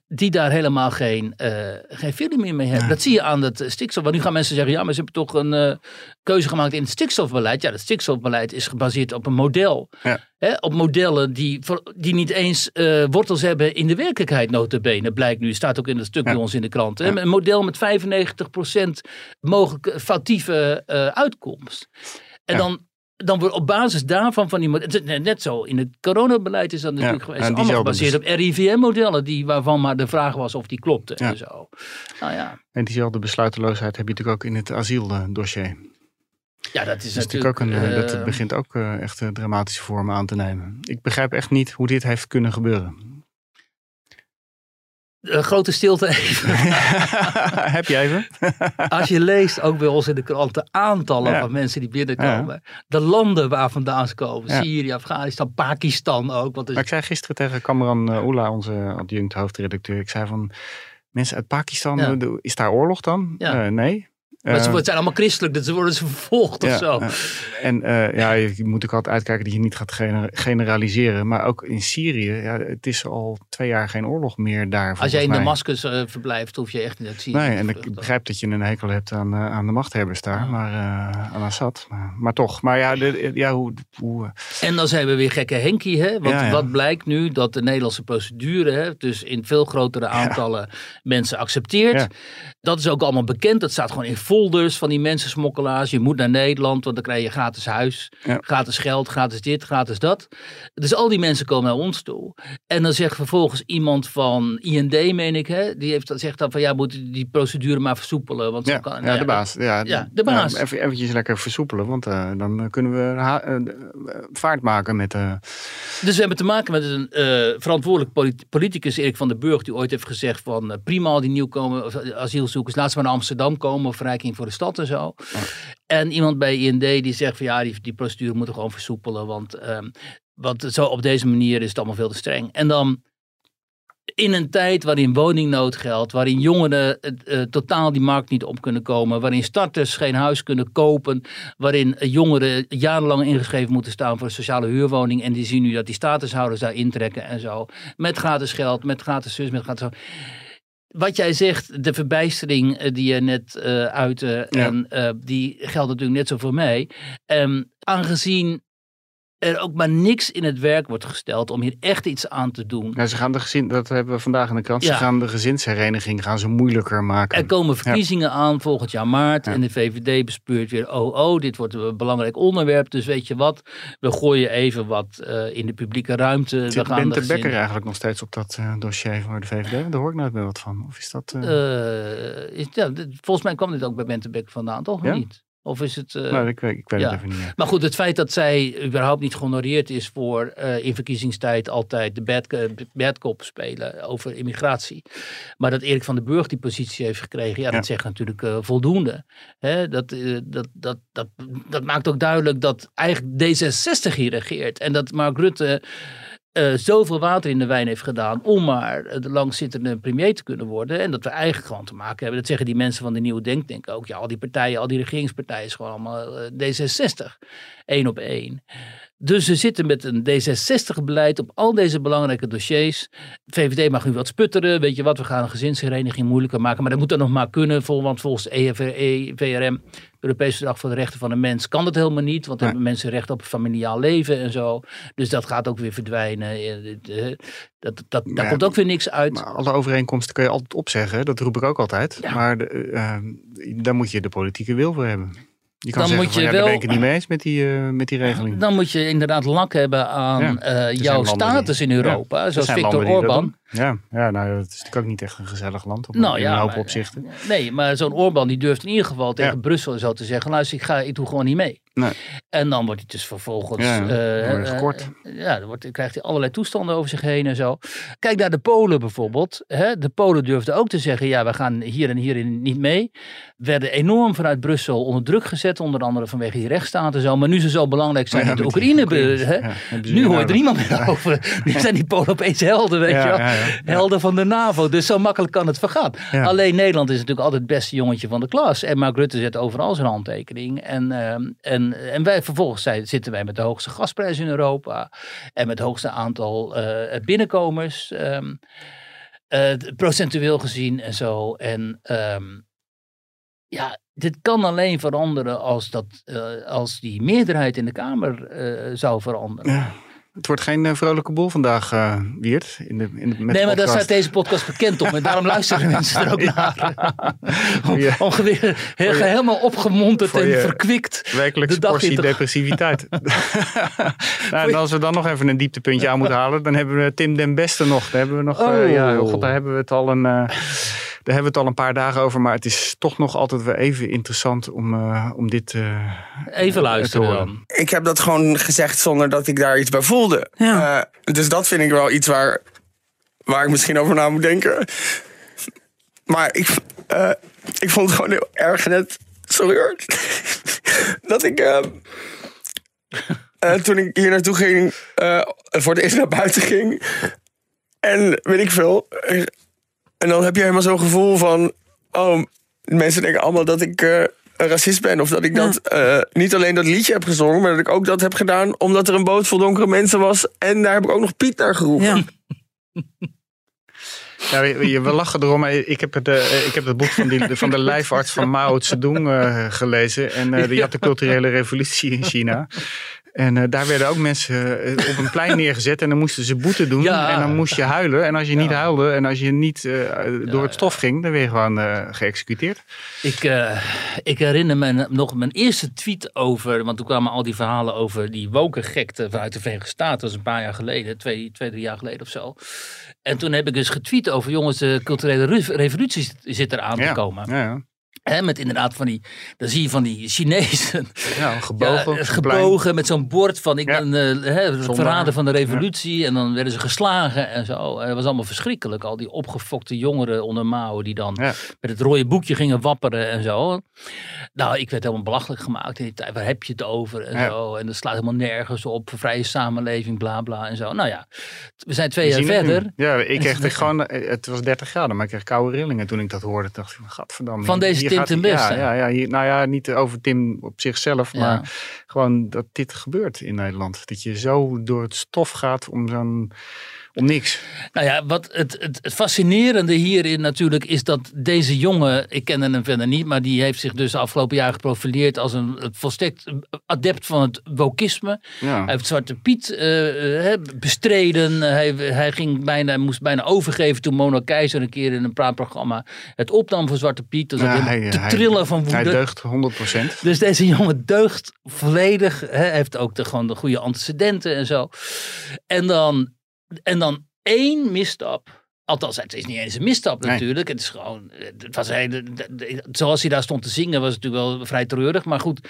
die daar helemaal geen, eh geen feeling meer mee hebben. Dat zie je aan het stikstof. Want nu gaan mensen zeggen, ja, maar ze hebben toch een eh, keuze gemaakt in het stikstofbeleid. Ja, het stikstofbeleid is gebaseerd op een model. Ja. Hè, op modellen die, die niet eens eh, wortels hebben in de werkelijkheid, notabene. Blijkt nu, staat ook in het stuk Ja. bij ons in de krant. Hè? Ja. Een model met 95% mogelijke foutieve eh, uitkomst. En dan, dan wordt op basis daarvan van die net zo in het coronabeleid is dat natuurlijk geweest. en allemaal gebaseerd op RIVM-modellen, die, waarvan maar de vraag was of die klopten Ja. en zo. Nou ja, En diezelfde besluiteloosheid heb je natuurlijk ook in het asieldossier. ja dat is Dat, is natuurlijk natuurlijk... ook een, eh, dat eh, begint ook eh, echt dramatische vormen aan te nemen. Ik begrijp echt niet hoe dit heeft kunnen gebeuren. Een grote stilte even. <laughs> heb je even? <laughs> Als je leest ook bij ons in de krant de aantallen Ja. van mensen die binnenkomen. De landen waar vandaan ze komen. Ja. Syrië, Afghanistan, Pakistan ook. Want Maar ik zei gisteren tegen Kamran uh, Oela, onze adjunct hoofdredacteur. Ik zei van, mensen uit Pakistan, eh, is daar oorlog dan? Eh, nee. Maar ze Eh, zijn allemaal christelijk, dus ze worden ze vervolgd of zo. en eh, ja, je moet ook altijd uitkijken dat je niet gaat gener- generaliseren. Maar ook in Syrië, ja, het is al twee jaar geen oorlog meer daar. Als jij in. Damascus eh, verblijft, hoef je echt niet uit Syrië Nee, te en ik begrijp dat je een hekel hebt aan, aan de machthebbers daar, maar aan Assad. Maar, maar toch, maar ja, ja hoe... hoe En dan zijn we weer gekke Henkie. Hè? Want Ja, ja. wat blijkt nu? Dat de Nederlandse procedure hè, dus in veel grotere aantallen mensen accepteert. Dat is ook allemaal bekend. Dat staat gewoon in folders van die mensensmokkelaars. Je moet naar Nederland, want dan krijg je gratis huis, Ja. gratis geld, gratis dit, gratis dat. Dus al die mensen komen naar ons toe. En dan zegt vervolgens iemand van IND, meen ik, hè, die heeft, zegt dan van ja, moet die procedure maar versoepelen. Want ja, kan, ja, de baas. Ja, Ja, de baas. even, eventjes lekker versoepelen, want eh, dan kunnen we eh, eh, vaart maken met... eh Dus we hebben te maken met een verantwoordelijk polit- politicus, Erik van den Burg, die ooit heeft gezegd van prima al die nieuwkomen, eh, asielzoekers, laat ze maar naar Amsterdam komen, verrijking voor de stad en zo. En iemand bij IND die zegt van ja, die, die procedure moeten gewoon versoepelen, want, ehm, want zo op deze manier is het allemaal veel te streng. En dan in een tijd waarin woningnood geldt, waarin jongeren eh, eh, totaal die markt niet op kunnen komen, waarin starters geen huis kunnen kopen, waarin eh, jongeren jarenlang ingeschreven moeten staan voor een sociale huurwoning en die zien nu dat die statushouders daar intrekken en zo, met gratis geld, met gratis zus, met gratis. Wat jij zegt, de verbijstering eh, die je net eh uitte, Ja. en, eh, die geldt natuurlijk net zo voor mij. Ehm, aangezien er ook maar niks in het werk wordt gesteld om hier echt iets aan te doen. ja, ze gaan de gezin, dat hebben we vandaag in de krant, Ja. ze gaan de gezinshereniging gaan ze moeilijker maken. Er komen verkiezingen aan volgend jaar maart. En de VVD bespeurt weer, oh oh, dit wordt een belangrijk onderwerp. Dus weet je wat, we gooien even wat eh, in de publieke ruimte. We Zit gaan Bente de gezin- eigenlijk nog steeds op dat eh, dossier voor de VVD? Daar hoor ik nooit meer wat van. Of is dat... eh, is, volgens mij kwam dit ook bij Bente Bekker vandaan, toch? Niet? Of is het... eh, nou, ik weet, ik weet ja. het even niet meer. Maar goed, het feit dat zij überhaupt niet gehonoreerd is voor eh, in verkiezingstijd altijd de bad, eh, bad cop spelen over immigratie. Maar dat Erik van den Burg die positie heeft gekregen, ja, Ja. dat zegt natuurlijk voldoende. Hè, dat, dat, dat, dat, dat maakt ook duidelijk dat eigenlijk D66 hier regeert. En dat Mark Rutte eh, zoveel water in de wijn heeft gedaan om maar de langzittende premier te kunnen worden. En dat we eigenlijk gewoon te maken hebben. Dat zeggen die mensen van de Nieuwe Denktank ook. Ja, al die partijen, al die regeringspartijen is gewoon allemaal eh, D66. Eén op één. Dus we zitten met een D66-beleid op al deze belangrijke dossiers. VVD mag nu wat sputteren. Weet je wat, we gaan een gezinshereniging moeilijker maken. Maar dat moet dan nog maar kunnen. Want volgens E EVRM, Europees Verdrag voor de Rechten van de Mens, kan dat helemaal niet. Want dan hebben mensen recht op een familiaal leven en zo. Dus dat gaat ook weer verdwijnen. Eh, eh, Dat, dat, daar Ja, komt ook weer niks uit. Maar alle overeenkomsten kun je altijd opzeggen. Dat roep ik ook altijd. Ja. Maar de, eh, daar moet je de politieke wil voor hebben. Je kan Dan zeggen moet van, je ja, wel- ben ik het niet mee eens met die, met die regeling. Dan moet je inderdaad lak hebben aan jouw die- status in Europa. Zoals zijn Viktor Ja, ja nou, dat is natuurlijk ook niet echt een gezellig land op Nou in ja, een hoop maar- opzichten. Nee, maar zo'n Orban die durft in ieder geval tegen Ja. Brussel zo te zeggen: luister, ik, ga, ik doe gewoon niet mee. Nee. En dan wordt hij dus vervolgens. Ja, dan word je eh, gekort. ja, dan wordt, dan krijgt hij allerlei toestanden over zich heen en zo. Kijk naar de Polen bijvoorbeeld. Hè? De Polen durfden ook te zeggen: ja, we gaan hier en hierin niet mee. Werden enorm vanuit Brussel onder druk gezet, onder andere vanwege die rechtsstaat en zo. Maar nu ze zo belangrijk zijn met de Oekraïne. Oekraïners, hè? nu hoort er niemand meer over. Nu zijn die Polen opeens helden, weet je wel. Helden van de NAVO. Dus zo makkelijk kan het vergaan. Alleen Nederland is natuurlijk altijd het beste jongetje van de klas. En Mark Rutte zet overal zijn handtekening. En, ehm, en En, wij vervolgens zijn, zitten wij met de hoogste gasprijs in Europa. En met het hoogste aantal eh, binnenkomers. ehm, eh, procentueel gezien en zo. En ehm, ja, dit kan alleen veranderen als, dat, eh, als die meerderheid in de Kamer zou veranderen. Ja. Het wordt geen eh, vrolijke boel vandaag, eh Wiert. In de, in de, met nee, maar daar staat deze podcast bekend om. En daarom <laughs> luisteren mensen er ook naar. <laughs> Om- je- Ongeveer heel, helemaal opgemonterd en verkwikt. Werkelijk de portie te- depressiviteit. <laughs> nou, en als we dan nog even een dieptepuntje aan moeten halen, dan hebben we Tim den Beste nog. Daar hebben we nog, eh, ja, oh god, daar hebben we het al een, daar hebben we het al een paar dagen over. Maar het is toch nog altijd weer even interessant om, eh, om dit eh, Even luisteren te horen. dan. ik heb dat gewoon gezegd zonder dat ik daar iets bij voelde. Ja. Eh, dus dat vind ik wel iets waar, waar ik misschien over na moet denken. Maar ik, eh, ik vond het gewoon heel erg net. Sorry <laughs> hoor. dat ik. eh, eh, toen ik hier naartoe ging, eh, voor het eerst naar buiten ging. En weet ik veel. Eh, En dan heb je helemaal zo'n gevoel van. Oh, mensen denken allemaal dat ik eh, een racist ben. Of dat ik dat eh, niet alleen dat liedje heb gezongen, maar dat ik ook dat heb gedaan omdat er een boot vol donkere mensen was. En daar heb ik ook nog Piet naar geroepen. Ja. <laughs> Ja, we, lachen erom. maar Ik heb het, eh, ik heb het boek van, die, van de lijfarts van Mao Zedong eh, gelezen. En eh, die had de <laughs> culturele revolutie in China. En eh, daar werden ook mensen eh, op een plein <laughs> neergezet. En dan moesten ze boete doen. Ja. En dan moest je huilen. En als je niet huilde en als je niet eh, door het stof ging, dan werd je gewoon geëxecuteerd. Ik, ik herinner me nog mijn eerste tweet over, want toen kwamen al die verhalen over die woke gekte vanuit de Verenigde Staten. Dat was een paar jaar geleden, twee, twee drie jaar geleden of zo. En toen heb ik dus getweet over, jongens, de culturele re- revolutie zit- eraan te Ja. komen. Met inderdaad van die, dan zie je van die Chinezen. ja <laughs> gebogen. Ja, plein. gebogen met zo'n bord van ik Ja. ben eh, hè, Zondaar. verrader van de revolutie. En dan werden ze geslagen en zo. En het was allemaal verschrikkelijk. Al die opgefokte jongeren onder Mao die dan met het rode boekje gingen wapperen en zo. Nou, ik werd helemaal belachelijk gemaakt in die tijd. Waar heb je het over en zo. En dat slaat helemaal nergens op. Vrije samenleving, bla bla en zo. Nou ja, we zijn twee We jaar nu. verder. Ja, ik kreeg gewoon, eh, het was 30 graden, maar ik kreeg koude rillingen toen ik dat hoorde. Ik dacht, gadverdamme. Van deze Tim gaat- ten Beste. Ja, ja, ja nou ja, niet over Tim op zichzelf, Ja. maar gewoon dat dit gebeurt in Nederland. Dat je zo door het stof gaat om zo'n, om niks. Nou ja, wat het, het, het fascinerende hierin natuurlijk is dat deze jongen, ik kende hem verder niet, maar die heeft zich dus de afgelopen jaar geprofileerd als een volstrekt adept van het wokisme. Ja. Hij heeft Zwarte Piet eh, bestreden. Hij, hij ging bijna, moest bijna overgeven toen Mona Keizer een keer in een praatprogramma het opnam voor Zwarte Piet. Dus Ja, hij- te hij- trillen van woede. Hij deugt 100%. Dus deze jongen deugt volledig. Hè, heeft ook de, gewoon de goede antecedenten en zo. En dan, en dan één misstap. Althans, het is niet eens een misstap Nee. natuurlijk. Het is gewoon, het was hij, zoals hij daar stond te zingen, was het natuurlijk wel vrij treurig. Maar goed,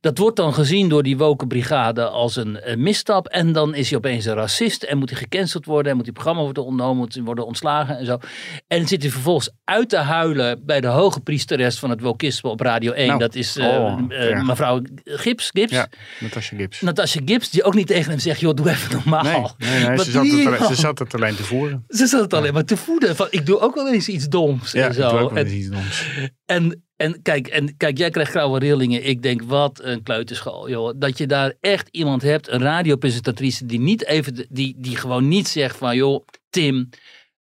dat wordt dan gezien door die woke brigade als een, een misstap. En dan is hij opeens een racist en moet hij gecanceld worden. En moet hij programma worden ontnomen, moet hij worden ontslagen en zo. En zit hij vervolgens uit te huilen bij de hoge priesteres van het wokisme op Radio 1. Nou, dat is eh, oh, eh, mevrouw Gibbs. Gibbs. Ja, Natasha Gibbs. Natasha Gibbs, die ook niet tegen hem zegt, joh, doe even normaal. Nee, nee, nee Wat ze, zat het ze zat het alleen te voeren. Ze zat het alleen maar te voeden. Van, ik doe ook wel eens iets doms Ja, en ik zo. doe ook wel En- iets doms. en, en, kijk, en kijk, jij krijgt grauwe rillingen. Ik denk, wat een kleuterschool, joh. Dat je daar echt iemand hebt, een radiopresentatrice, die niet even, die, die gewoon niet zegt van, joh, Tim,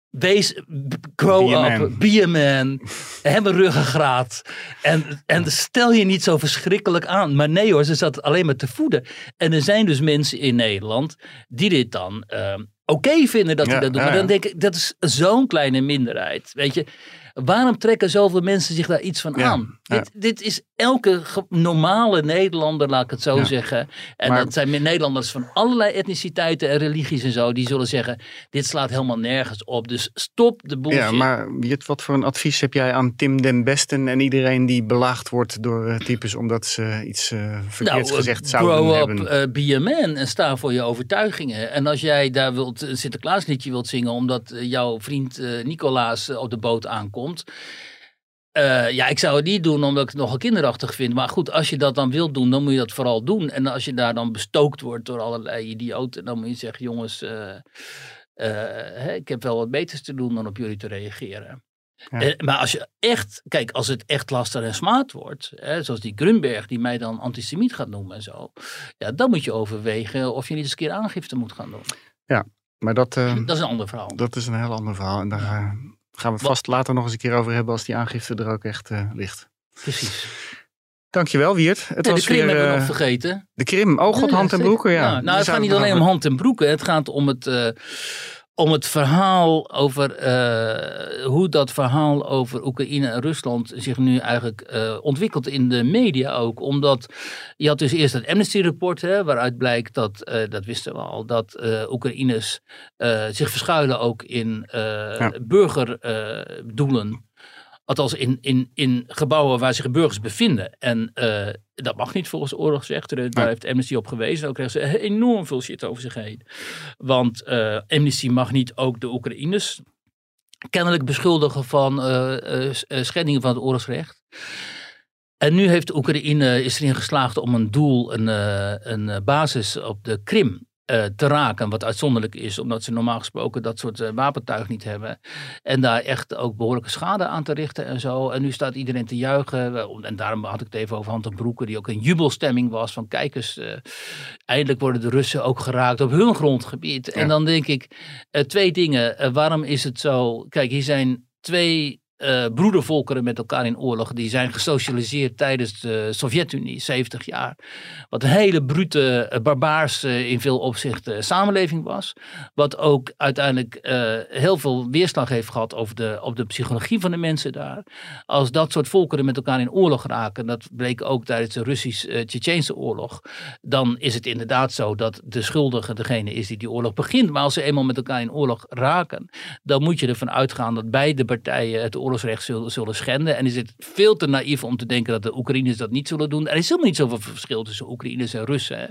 wees, grow Be up, man. be a man, heb een ruggengraat. En, en stel je niet zo verschrikkelijk aan. Maar nee hoor, ze zat alleen maar te voeden. En er zijn dus mensen in Nederland die dit dan ehm, oké vinden dat hij dat doet. ja, Maar dan denk ik, dat is zo'n kleine minderheid. Weet je, waarom trekken zoveel mensen zich daar iets van Ja, aan? ja. Dit, dit is elke normale Nederlander, laat ik het zo Ja. zeggen. En Maar- dat zijn Nederlanders van allerlei etniciteiten en religies en zo. Die zullen zeggen, dit slaat helemaal nergens op. Dus stop de bullshit. Ja, maar wat voor een advies heb jij aan Tim den Besten en iedereen die belaagd wordt door eh, types omdat ze iets eh verkeerds eh, gezegd zouden grow hebben? up, eh, be a man en sta voor je overtuigingen. En als jij daar wilt, een Sinterklaasliedje wilt zingen omdat eh, jouw vriend eh, Nicolaas eh, op de boot aankomt. ja, ik zou het niet doen omdat ik het nogal kinderachtig vind. Maar goed, als je dat dan wilt doen, dan moet je dat vooral doen. En als je daar dan bestookt wordt door allerlei idioten, dan moet je zeggen: jongens, hè, ik heb wel wat beters te doen dan op jullie te reageren. Ja. Maar als je echt, kijk, als het echt lastig en smaad wordt, hè, zoals die Grunberg die mij dan antisemiet gaat noemen en zo, ja, dan moet je overwegen of je niet eens een keer aangifte moet gaan doen. Maar dat, eh, Dat is een ander verhaal. dat is een heel ander verhaal. En daar eh, gaan we het vast later nog eens een keer over hebben als die aangifte er ook echt eh, ligt. Precies. Dankjewel Wiert. Het Nee, de was Krim weer hebben we nog vergeten. de Krim. Oh god, Ja, hand en broeken. Ja. Nou, nou, het gaat niet alleen om hand en broeken. Het gaat om het, om het verhaal over eh, hoe dat verhaal over Oekraïne en Rusland zich nu eigenlijk eh, ontwikkelt in de media ook. Omdat je had dus eerst het Amnesty-rapport, waaruit blijkt dat, eh, dat wisten we al, dat Oekraïners zich verschuilen ook in burgerdoelen. Althans, in, in, in gebouwen waar zich burgers bevinden. En eh, dat mag niet volgens oorlogsrechten. Daar heeft Amnesty op gewezen. Ook krijgen ze enorm veel shit over zich heen. Want eh, Amnesty mag niet ook de Oekraïners kennelijk beschuldigen van eh, schendingen van het oorlogsrecht. En nu heeft Oekraïne is erin geslaagd om een doel, een, een basis op de Krim eh, te raken. Wat uitzonderlijk is, omdat ze normaal gesproken dat soort eh, wapentuig niet hebben. En daar echt ook behoorlijke schade aan te richten en zo. En nu staat iedereen te juichen. En daarom had ik het even over Hand en Broeken, die ook een jubelstemming was. Van kijk eens, eh, eindelijk worden de Russen ook geraakt op hun grondgebied. En dan denk ik, twee dingen. Waarom is het zo? Kijk, hier zijn twee eh, broedervolkeren met elkaar in oorlog. Die zijn gesocialiseerd tijdens de Sovjet-Unie, 70 jaar. Wat een hele brute, eh, barbaars eh, in veel opzichten samenleving was. Wat ook uiteindelijk heel veel weerslag heeft gehad over de, op de psychologie van de mensen daar. Als dat soort volkeren met elkaar in oorlog raken, dat bleek ook tijdens de Russisch-Tsjetsjeense oorlog. Dan is het inderdaad zo dat de schuldige degene is die die oorlog begint. Maar als ze eenmaal met elkaar in oorlog raken, dan moet je ervan uitgaan dat beide partijen het oorlogsrecht zullen, zullen schenden. En is het veel te naïef om te denken dat de Oekraïners dat niet zullen doen. Er is helemaal niet zoveel verschil tussen Oekraïners en Russen. Hè.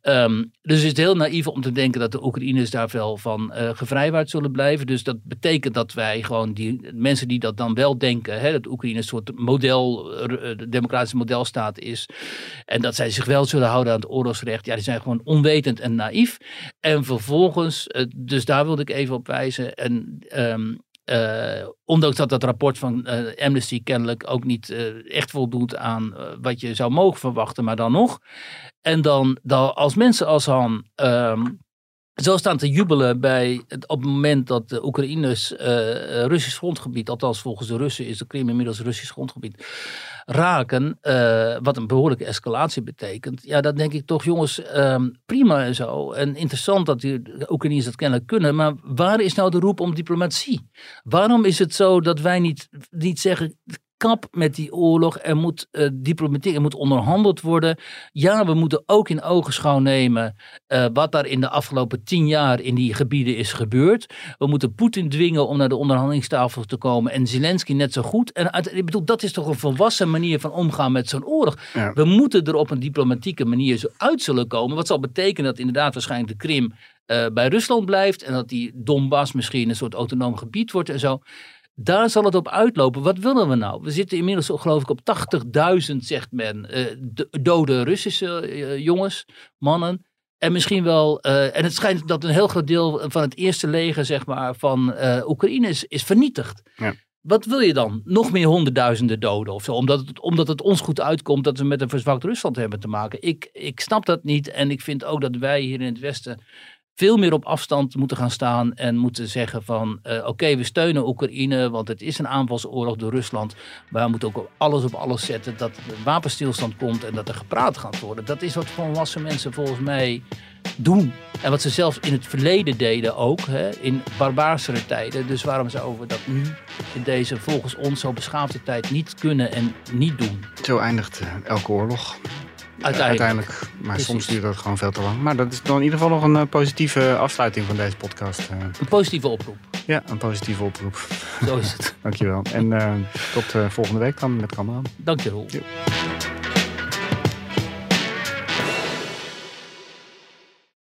Ehm, dus het is heel naïef om te denken dat de Oekraïners daar wel van eh gevrijwaard zullen blijven. Dus dat betekent dat wij gewoon die mensen die dat dan wel denken, hè, dat Oekraïne een soort model, de democratische modelstaat is. En dat zij zich wel zullen houden aan het oorlogsrecht. Ja, die zijn gewoon onwetend en naïef. En vervolgens, dus daar wilde ik even op wijzen. En ehm, eh, ondanks dat dat rapport van eh, Amnesty kennelijk ook niet eh, echt voldoet aan wat je zou mogen verwachten, maar dan nog. En dan, dan als mensen als Han ehm, zo staan te jubelen bij het, op het moment dat de Oekraïners Russisch grondgebied, althans volgens de Russen is de Krim inmiddels Russisch grondgebied, raken, eh, wat een behoorlijke escalatie betekent. Ja, dan denk ik toch, jongens, ehm, prima en zo. En interessant dat die Oekraïners dat kennelijk kunnen, maar waar is nou de roep om diplomatie? Waarom is het zo dat wij niet, niet zeggen, kap met die oorlog. Er moet eh, diplomatiek, er moet onderhandeld worden. Ja, we moeten ook in ogenschouw nemen eh, wat daar in de afgelopen tien jaar in die gebieden is gebeurd. We moeten Poetin dwingen om naar de onderhandelingstafel te komen en Zelensky net zo goed. En uit, ik bedoel, dat is toch een volwassen manier van omgaan met zo'n oorlog. Ja. We moeten er op een diplomatieke manier zo uit zullen komen. Wat zal betekenen dat inderdaad waarschijnlijk de Krim eh, bij Rusland blijft en dat die Donbass misschien een soort autonoom gebied wordt en zo. Daar zal het op uitlopen. Wat willen we nou? We zitten inmiddels geloof ik op 80.000, zegt men, eh, dode Russische eh, jongens, mannen. En misschien wel, eh, en het schijnt dat een heel groot deel van het eerste leger zeg maar, van Oekraïne is, is vernietigd. Ja. Wat wil je dan? Nog meer honderdduizenden doden of zo? Omdat het, omdat het ons goed uitkomt dat we met een verzwakt Rusland hebben te maken. Ik, ik snap dat niet en ik vind ook dat wij hier in het Westen veel meer op afstand moeten gaan staan en moeten zeggen van eh, oké, we steunen Oekraïne, want het is een aanvalsoorlog door Rusland. Maar we moeten ook alles op alles zetten dat er wapenstilstand komt en dat er gepraat gaat worden. Dat is wat volwassen mensen volgens mij doen. En wat ze zelfs in het verleden deden ook, hè, in barbaarsere tijden. Dus waarom zouden we dat nu in deze volgens ons zo beschaafde tijd niet kunnen en niet doen? Zo eindigt eh, elke oorlog. Uiteindelijk. Uiteindelijk. Maar Precies. soms duurt dat gewoon veel te lang. Maar dat is dan in ieder geval nog een eh, positieve afsluiting van deze podcast. eh. Een positieve oproep. ja, een positieve oproep. Zo is het. <laughs> Dankjewel. En eh, tot eh, volgende week dan met Cameron. Dank je, Roel. Jo.